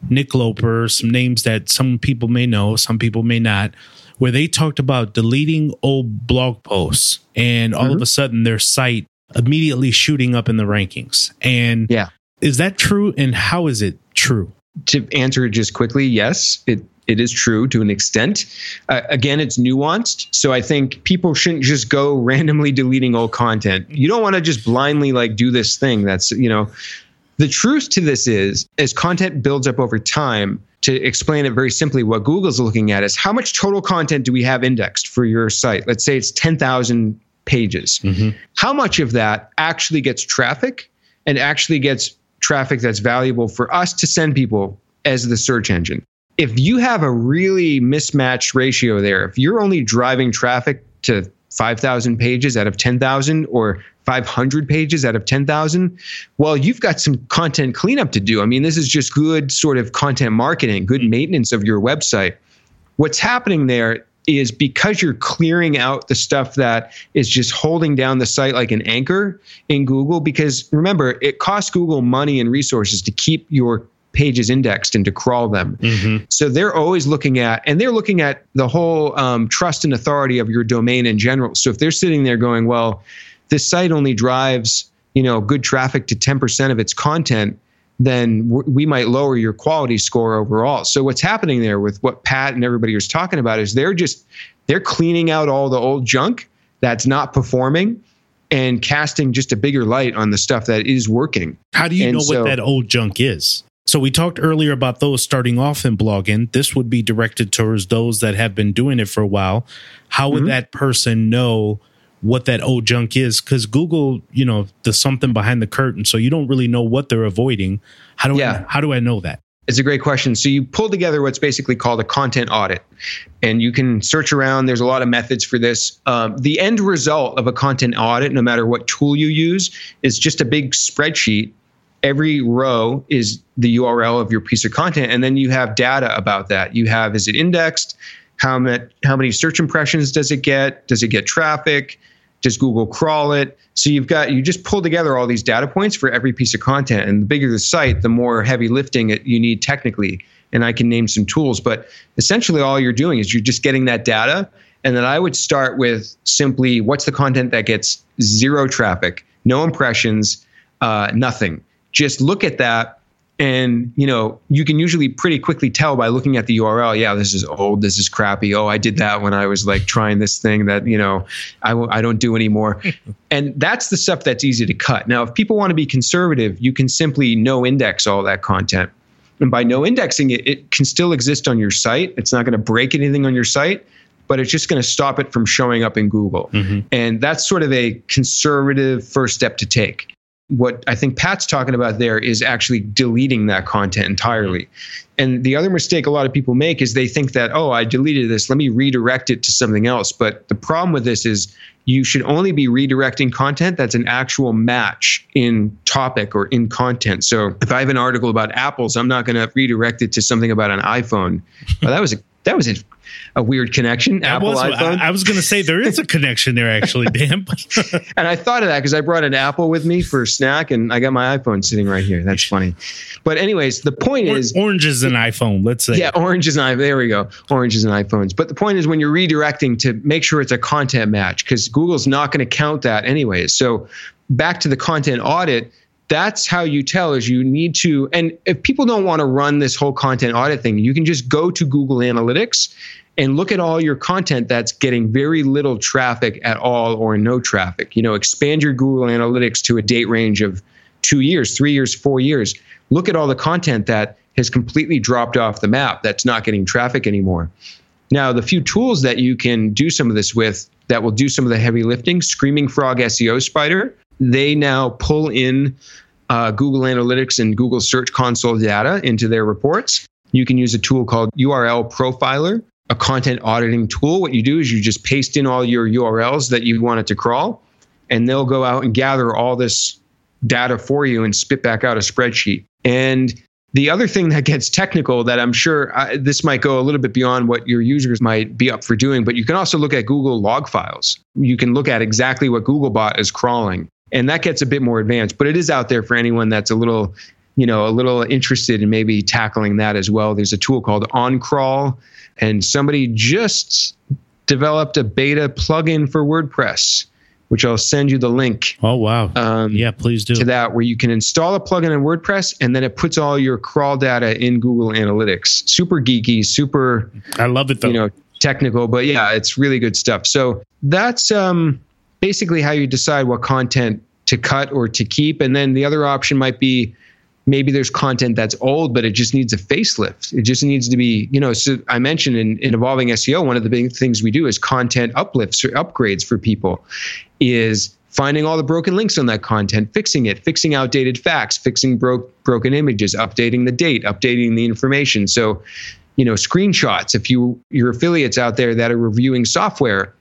Speaker 1: Nick Loper, some names that some people may know, some people may not, where they talked about deleting old blog posts and all mm-hmm. of a sudden their site immediately shooting up in the rankings. And
Speaker 3: yeah,
Speaker 1: is that true? And how is it true?
Speaker 3: To answer it just quickly, yes, it it is true to an extent. Uh, again, it's nuanced. So I think people shouldn't just go randomly deleting old content. You don't want to just blindly like do this thing. That's, you know, the truth to this is as content builds up over time, to explain it very simply, what Google's looking at is how much total content do we have indexed for your site? Let's say it's 10,000 pages. Mm-hmm. How much of that actually gets traffic and actually gets traffic that's valuable for us to send people as the search engine? If you have a really mismatched ratio there, if you're only driving traffic to 5,000 pages out of 10,000 or 500 pages out of 10,000, well, you've got some content cleanup to do. I mean, this is just good sort of content marketing, good mm-hmm. maintenance of your website. What's happening there is because you're clearing out the stuff that is just holding down the site like an anchor in Google. Because remember, it costs Google money and resources to keep your pages indexed and to crawl them. Mm-hmm. So they're always looking at, and they're looking at the whole um, trust and authority of your domain in general. So if they're sitting there going, well, this site only drives, you know, good traffic to 10% of its content, then we might lower your quality score overall. So what's happening there with what Pat and everybody was talking about is they're just they're cleaning out all the old junk that's not performing and casting just a bigger light on the stuff that is working.
Speaker 1: How do you
Speaker 3: And
Speaker 1: know
Speaker 3: so-
Speaker 1: what that old junk is? So we talked earlier about those starting off in blogging. This would be directed towards those that have been doing it for a while. How would
Speaker 3: Mhm.
Speaker 1: that person know what that old junk is? Because Google, you know, there's something behind the curtain, so you don't really know what they're avoiding. How do
Speaker 3: Yeah.
Speaker 1: I how do I know that?
Speaker 3: It's a great question. So you pull together what's basically called a content audit, and you can search around. There's a lot of methods for this. Um, the end result of a content audit, no matter what tool you use, is just a big spreadsheet. Every row is the URL of your piece of content, and then you have data about that. You have is it indexed? How many how many search impressions does it get? Does it get traffic? Does Google crawl it? So you've got you just pull together all these data points for every piece of content, and the bigger the site, the more heavy lifting it you need technically. And I can name some tools, but essentially all you're doing is you're just getting that data, and then I would start with simply what's the content that gets zero traffic, no impressions, uh, nothing. Just look at that and you know you can usually pretty quickly tell by looking at the url yeah this is old this is crappy. Oh i did that when i was like trying this thing that you know I w- I don't do anymore. And that's the stuff that's easy to cut. Now if people want to be conservative you can simply no index all that content. And by no indexing it it can still exist on your site. It's not going to break anything on your site but it's just going to stop it from showing up in google. Mm-hmm. And that's sort of a conservative first step to take what I think Pat's talking about there is actually deleting that content entirely. And the other mistake a lot of people make is they think that, oh, I deleted this, let me redirect it to something else. But the problem with this is you should only be redirecting content that's an actual match in topic or in content. So if I have an article about apples, I'm not going to redirect it to something about an iPhone. Well, that was a that was a, a weird connection.
Speaker 1: That
Speaker 3: Apple
Speaker 1: was-
Speaker 3: iPhone.
Speaker 1: I, I was going to say there is a connection there, actually, Dan.
Speaker 3: And I thought of that because I brought an apple with me for a snack, and I got my iPhone sitting right here. That's funny. But anyways, the point
Speaker 1: Or-
Speaker 3: is,
Speaker 1: orange is an iPhone. Let's say.
Speaker 3: yeah, oranges and i there we go, oranges and iPhones. But the point is, when you're redirecting to make sure it's a content match, because Google's not going to count that anyways. So back to the content audit. That's how you tell is you need to, and if people don't want to run this whole content audit thing, you can just go to Google Analytics and look at all your content that's getting very little traffic at all or no traffic. You know, expand your Google Analytics to a date range of two years, three years, four years. Look at all the content that has completely dropped off the map that's not getting traffic anymore. Now, the few tools that you can do some of this with that will do some of the heavy lifting, Screaming Frog SEO Spider, they now pull in uh, Google Analytics and Google Search Console data into their reports. You can use a tool called URL Profiler, a content auditing tool. What you do is you just paste in all your URLs that you want it to crawl, and they'll go out and gather all this data for you and spit back out a spreadsheet. And the other thing that gets technical that I'm sure I, this might go a little bit beyond what your users might be up for doing, but you can also look at Google log files. You can look at exactly what Googlebot is crawling. And that gets a bit more advanced, but it is out there for anyone that's a little, you know, a little interested in maybe tackling that as well. There's a tool called OnCrawl, and somebody just developed a beta plugin for WordPress, which I'll send you the link.
Speaker 1: Oh wow.
Speaker 3: Um,
Speaker 1: yeah, please do.
Speaker 3: to that where you can install a plugin in WordPress and then it puts all your crawl data in Google Analytics. Super geeky, super
Speaker 1: I love it though.
Speaker 3: you know technical, but yeah, it's really good stuff. So that's um, basically how you decide what content to cut or to keep, and then the other option might be maybe there's content that's old, but it just needs a facelift. It just needs to be, you know, so I mentioned in, in evolving SEO, one of the big things we do is content uplifts or upgrades for people is finding all the broken links on that content, fixing it, fixing outdated facts, fixing broke broken images, updating the date, updating the information. So, you know, screenshots, if you your affiliates out there that are reviewing software,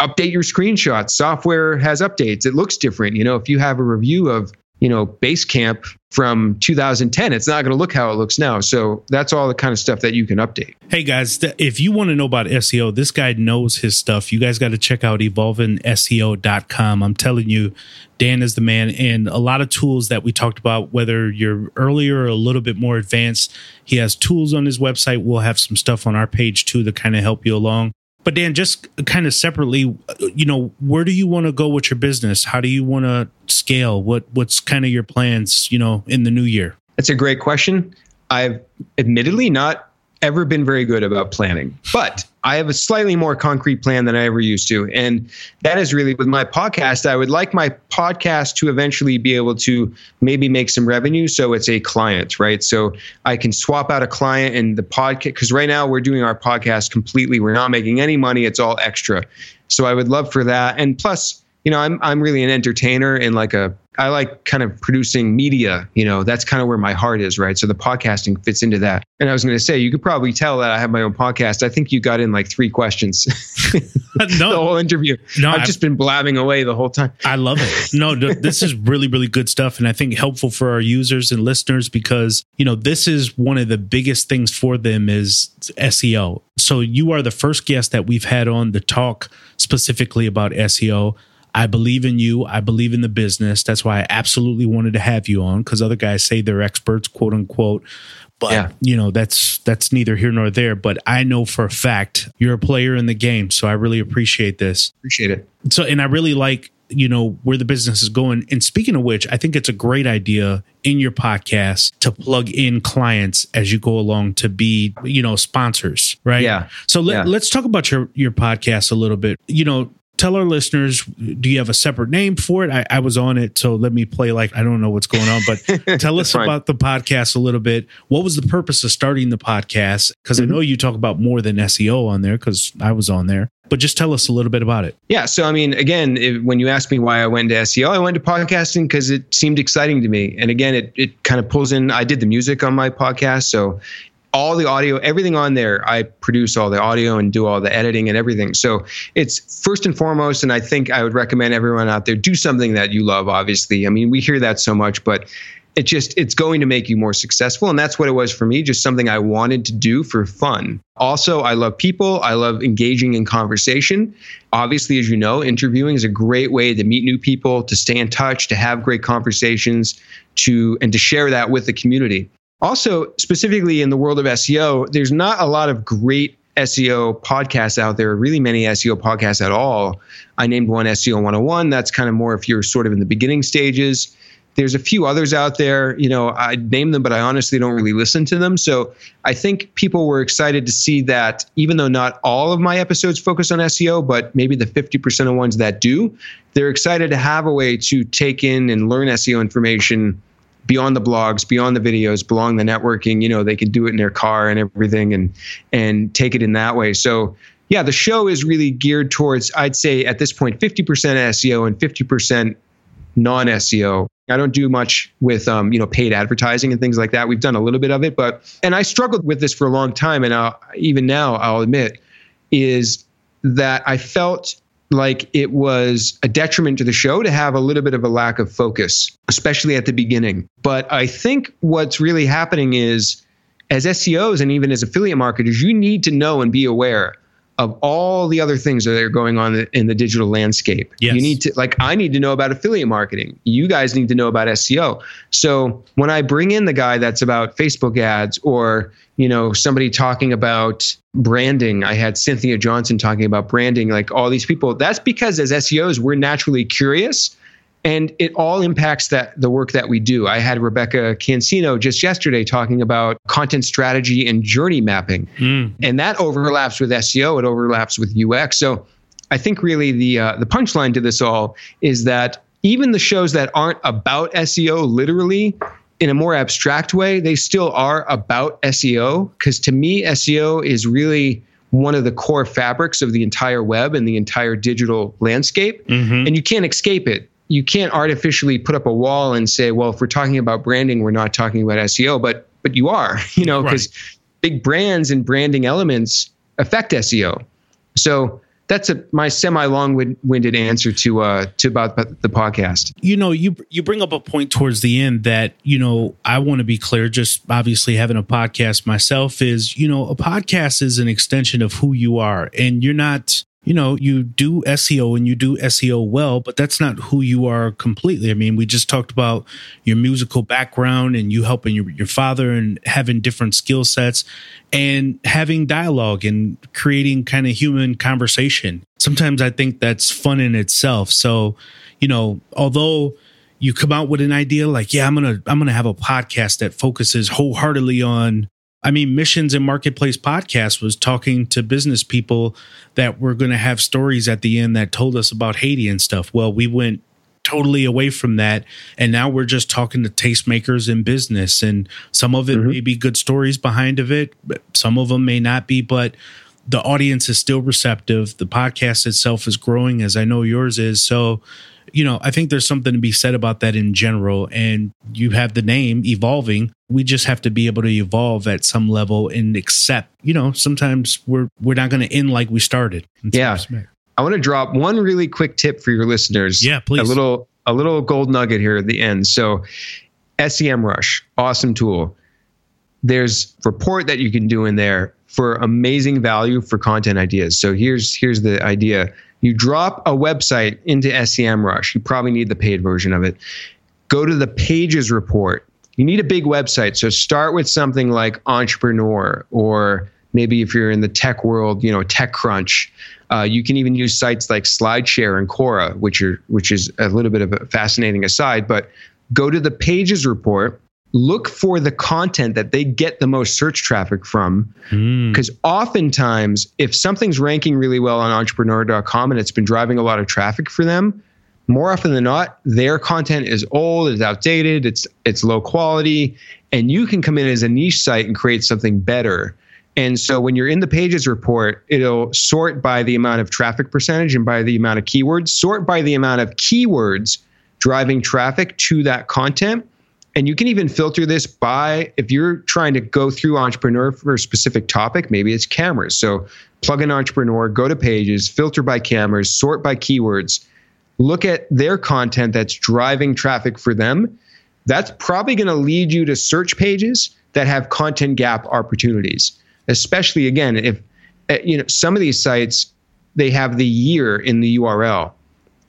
Speaker 3: update your screenshots. Software has updates. It looks different. You know, if you have a review of you know, Basecamp from 2010. It's not going to look how it looks now. So that's all the kind of stuff that you can update.
Speaker 1: Hey guys, if you want to know about SEO, this guy knows his stuff. You guys got to check out evolvingseo.com. I'm telling you, Dan is the man. And a lot of tools that we talked about, whether you're earlier or a little bit more advanced, he has tools on his website. We'll have some stuff on our page too to kind of help you along. But Dan, just kind of separately, you know, where do you want to go with your business? How do you want to scale? What what's kind of your plans, you know, in the new year?
Speaker 3: That's a great question. I've admittedly not ever been very good about planning, but I have a slightly more concrete plan than I ever used to. And that is really with my podcast. I would like my podcast to eventually be able to maybe make some revenue. So it's a client, right? So I can swap out a client and the podcast, because right now we're doing our podcast completely. We're not making any money, it's all extra. So I would love for that. And plus, you know, I'm I'm really an entertainer and like a I like kind of producing media, you know, that's kind of where my heart is, right? So the podcasting fits into that. And I was going to say, you could probably tell that I have my own podcast. I think you got in like three questions. no, the whole interview. No, I've, I've, just been blabbing away the whole time.
Speaker 1: I love it. No, this is really, really good stuff. And I think helpful for our users and listeners because, you know, this is one of the biggest things for them is SEO. So you are the first guest that we've had on the talk specifically about SEO. I believe in you. I believe in the business. That's why I absolutely wanted to have you on because other guys say they're experts, quote unquote. But yeah. you know, that's that's neither here nor there. But I know for a fact you're a player in the game. So I really appreciate this.
Speaker 3: Appreciate it.
Speaker 1: So and I really like you know where the business is going and speaking of which i think it's a great idea in your podcast to plug in clients as you go along to be you know sponsors right
Speaker 3: yeah
Speaker 1: so let, us talk about your your podcast a little bit you know tell our listeners do you have a separate name for it? I, I, was on it so let me play like i don't know what's going on but tell us about the podcast a little bit. What was the purpose of starting the podcast? Because mm-hmm. i know you talk about more than seo on there because i was on there but just tell us a little bit about it.
Speaker 3: Yeah so i mean again if, when you asked me why i went to seo i went to podcasting because it seemed exciting to me. And again it, it kind of pulls in i did the music on my podcast so all the audio, everything on there, I produce all the audio and do all the editing and everything. So it's first and foremost, and I think I would recommend everyone out there do something that you love, obviously. I mean, we hear that so much, but it just it's going to make you more successful and that's what it was for me just something i wanted to do for fun also i love people i love engaging in conversation obviously as you know interviewing is a great way to meet new people to stay in touch to have great conversations to and to share that with the community also, specifically in the world of SEO, there's not a lot of great SEO podcasts out there, really many SEO podcasts at all. I named one SEO 101. That's kind of more if you're sort of in the beginning stages. There's a few others out there, you know, I name them, but I honestly don't really listen to them. So I think people were excited to see that even though not all of my episodes focus on SEO, but maybe the 50% of ones that do, they're excited to have a way to take in and learn SEO information beyond the blogs, beyond the videos, beyond the networking. You know, they can do it in their car and everything, and and take it in that way. So yeah, the show is really geared towards I'd say at this point 50% SEO and 50% non SEO. I don't do much with um, you know paid advertising and things like that. We've done a little bit of it, but and I struggled with this for a long time, and I'll, even now I'll admit is that I felt like it was a detriment to the show to have a little bit of a lack of focus, especially at the beginning. But I think what's really happening is, as SEOs and even as affiliate marketers, you need to know and be aware of all the other things that are going on in the digital landscape.
Speaker 1: Yes.
Speaker 3: You need to like I need to know about affiliate marketing. You guys need to know about SEO. So when I bring in the guy that's about Facebook ads or, you know, somebody talking about branding, I had Cynthia Johnson talking about branding, like all these people, that's because as SEOs we're naturally curious and it all impacts that the work that we do. I had Rebekah Cancino just yesterday talking about content strategy and journey mapping, mm. and that overlaps with SEO. It overlaps with UX. So I think really the uh, the punchline to this all is that even the shows that aren't about SEO literally in a more abstract way, they still are about SEO because to me SEO is really one of the core fabrics of the entire web and the entire digital landscape mm-hmm. and you can't escape it you can't artificially put up a wall and say, well, if we're talking about branding, we're not talking about SEO, but but you are, you know, because right. big brands and branding elements affect SEO. So that's a my semi long-winded answer to uh to about the podcast.
Speaker 1: You know, you you bring up a point towards the end that you know I want to be clear. Just obviously having a podcast myself is you know a podcast is an extension of who you are, and you're not you know, you do SEO and you do SEO well, but that's not who you are completely. I mean, we just talked about your musical background and you helping your, your father and having different skill sets and having dialogue and creating kind of human conversation. Sometimes I think that's fun in itself. So, you know, although you come out with an idea like, yeah, I'm going to, I'm going to have a podcast that focuses wholeheartedly on I mean, Missions and Marketplace podcast was talking to business people that were going to have stories at the end that told us about Haiti and stuff. Well, we went totally away from that. And now we're just talking to tastemakers in business. And some of it mm-hmm. may be good stories behind of it, but some of them may not be, but the audience is still receptive. The podcast itself is growing, as I know yours is. So, you know, I think there's something to be said about that in general. And you have the name evolving. We just have to be able to evolve at some level and accept, you know, sometimes we're we're not going to end like we started.
Speaker 3: Yeah. Respect. I want to drop one really quick tip for your listeners.
Speaker 1: Yeah, please.
Speaker 3: A little a little gold nugget here at the end. So SEMrush, awesome tool. There's report that you can do in there for amazing value for content ideas. So here's here's the idea. You drop a website into SEMrush. You probably need the paid version of it. Go to the pages report. You need a big website. So start with something like Entrepreneur or maybe if you're in the tech world, you know, TechCrunch. Uh, you can even use sites like SlideShare and Quora, which are which is a little bit of a fascinating aside. But go to the Pages report, look for the content that they get the most search traffic from, because mm. oftentimes, if something's ranking really well on Entrepreneur.com and it's been driving a lot of traffic for them, more often than not, their content is old, it's outdated, it's it's low quality, and you can come in as a niche site and create something better and so when you're in the pages report, it'll sort by the amount of traffic percentage and by the amount of keywords, sort by the amount of keywords driving traffic to that content. And you can even filter this by if you're trying to go through entrepreneur for a specific topic, maybe it's cameras. So plug in entrepreneur, go to pages, filter by cameras, sort by keywords, look at their content that's driving traffic for them. That's probably going to lead you to search pages that have content gap opportunities especially again if eh, you know some of these sites they have the year in the URL.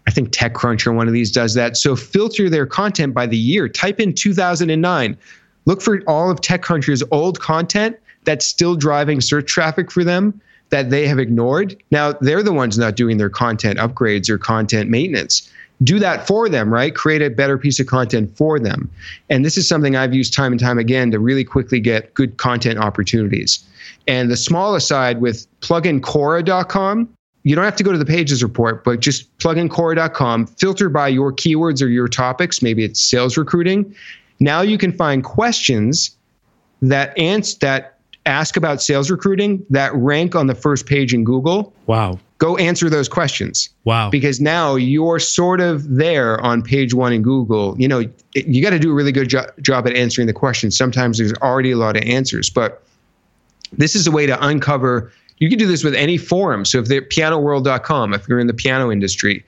Speaker 3: I think TechCrunch or one of these does that. So filter their content by the year. Type in 2009. Look for all of TechCrunch's old content that's still driving search traffic for them that they have ignored. Now they're the ones not doing their content upgrades or content maintenance. Do that for them, right? Create a better piece of content for them. And this is something I've used time and time again to really quickly get good content opportunities. And the smaller side with plug in Quora.com, you don't have to go to the pages report, but just plug in Quora.com, filter by your keywords or your topics. Maybe it's sales recruiting. Now you can find questions that ans- that ask about sales recruiting that rank on the first page in Google.
Speaker 1: Wow.
Speaker 3: Go answer those questions.
Speaker 1: Wow.
Speaker 3: Because now you're sort of there on page one in Google. You know, it, you got to do a really good jo- job at answering the questions. Sometimes there's already a lot of answers, but this is a way to uncover. You can do this with any forum. So if they're pianoworld.com, if you're in the piano industry,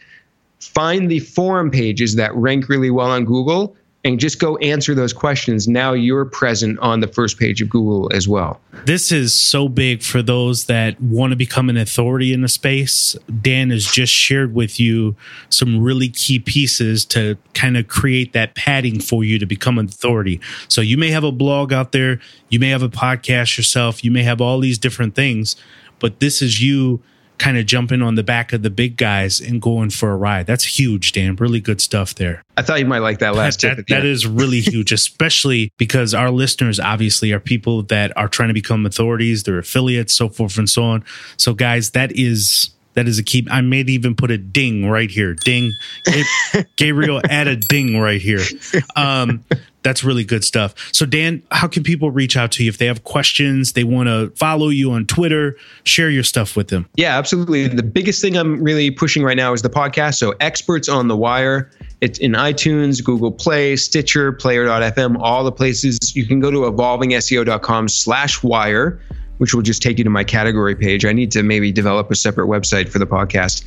Speaker 3: find the forum pages that rank really well on Google and just go answer those questions. Now you're present on the first page of Google as well.
Speaker 1: This is so big for those that want to become an authority in the space. Dan has just shared with you some really key pieces to kind of create that padding for you to become an authority. So you may have a blog out there, you may have a podcast yourself, you may have all these different things, but this is you kind of jumping on the back of the big guys and going for a ride. That's huge, Dan. Really good stuff there.
Speaker 3: I thought you might like that last
Speaker 1: that,
Speaker 3: tip.
Speaker 1: That, that is really huge, especially because our listeners obviously are people that are trying to become authorities, they're affiliates, so forth and so on. So, guys, that is that is a key. I may even put a ding right here. Ding. Gabriel, add a ding right here. Um, that's really good stuff. So, Dan, how can people reach out to you if they have questions? They want to follow you on Twitter, share your stuff with them.
Speaker 3: Yeah, absolutely. The biggest thing I'm really pushing right now is the podcast. So, Experts on the Wire. It's in iTunes, Google Play, Stitcher, Player.fm, all the places. You can go to evolvingseo.com slash wire which will just take you to my category page. I need to maybe develop a separate website for the podcast.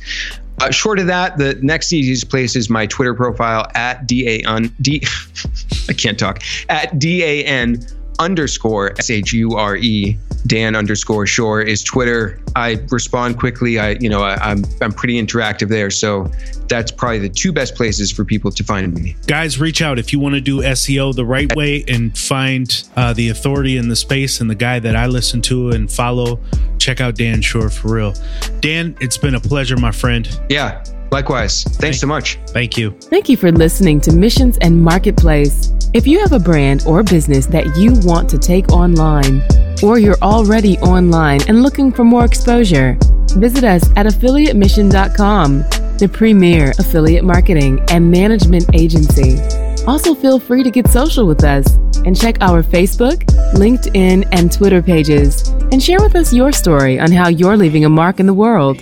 Speaker 3: Uh, short of that, the next easiest place is my Twitter profile at da on d. I can't talk at dan underscore S H U R E Dan underscore Shure is Twitter. I respond quickly. I you know I, am I'm, I'm pretty interactive there. So that's probably the two best places for people to find me.
Speaker 1: Guys, reach out if you want to do SEO the right way and find uh, the authority in the space and the guy that I listen to and follow. Check out Dan Shure for real. Dan, it's been a pleasure, my friend.
Speaker 3: Yeah. Likewise. Thanks Thank, so much.
Speaker 1: Thank you.
Speaker 2: Thank you for listening to Missions and Marketplace. If you have a brand or business that you want to take online, or you're already online and looking for more exposure, visit us at affiliatemission.com, the premier affiliate marketing and management agency. Also, feel free to get social with us and check our Facebook, LinkedIn, and Twitter pages and share with us your story on how you're leaving a mark in the world.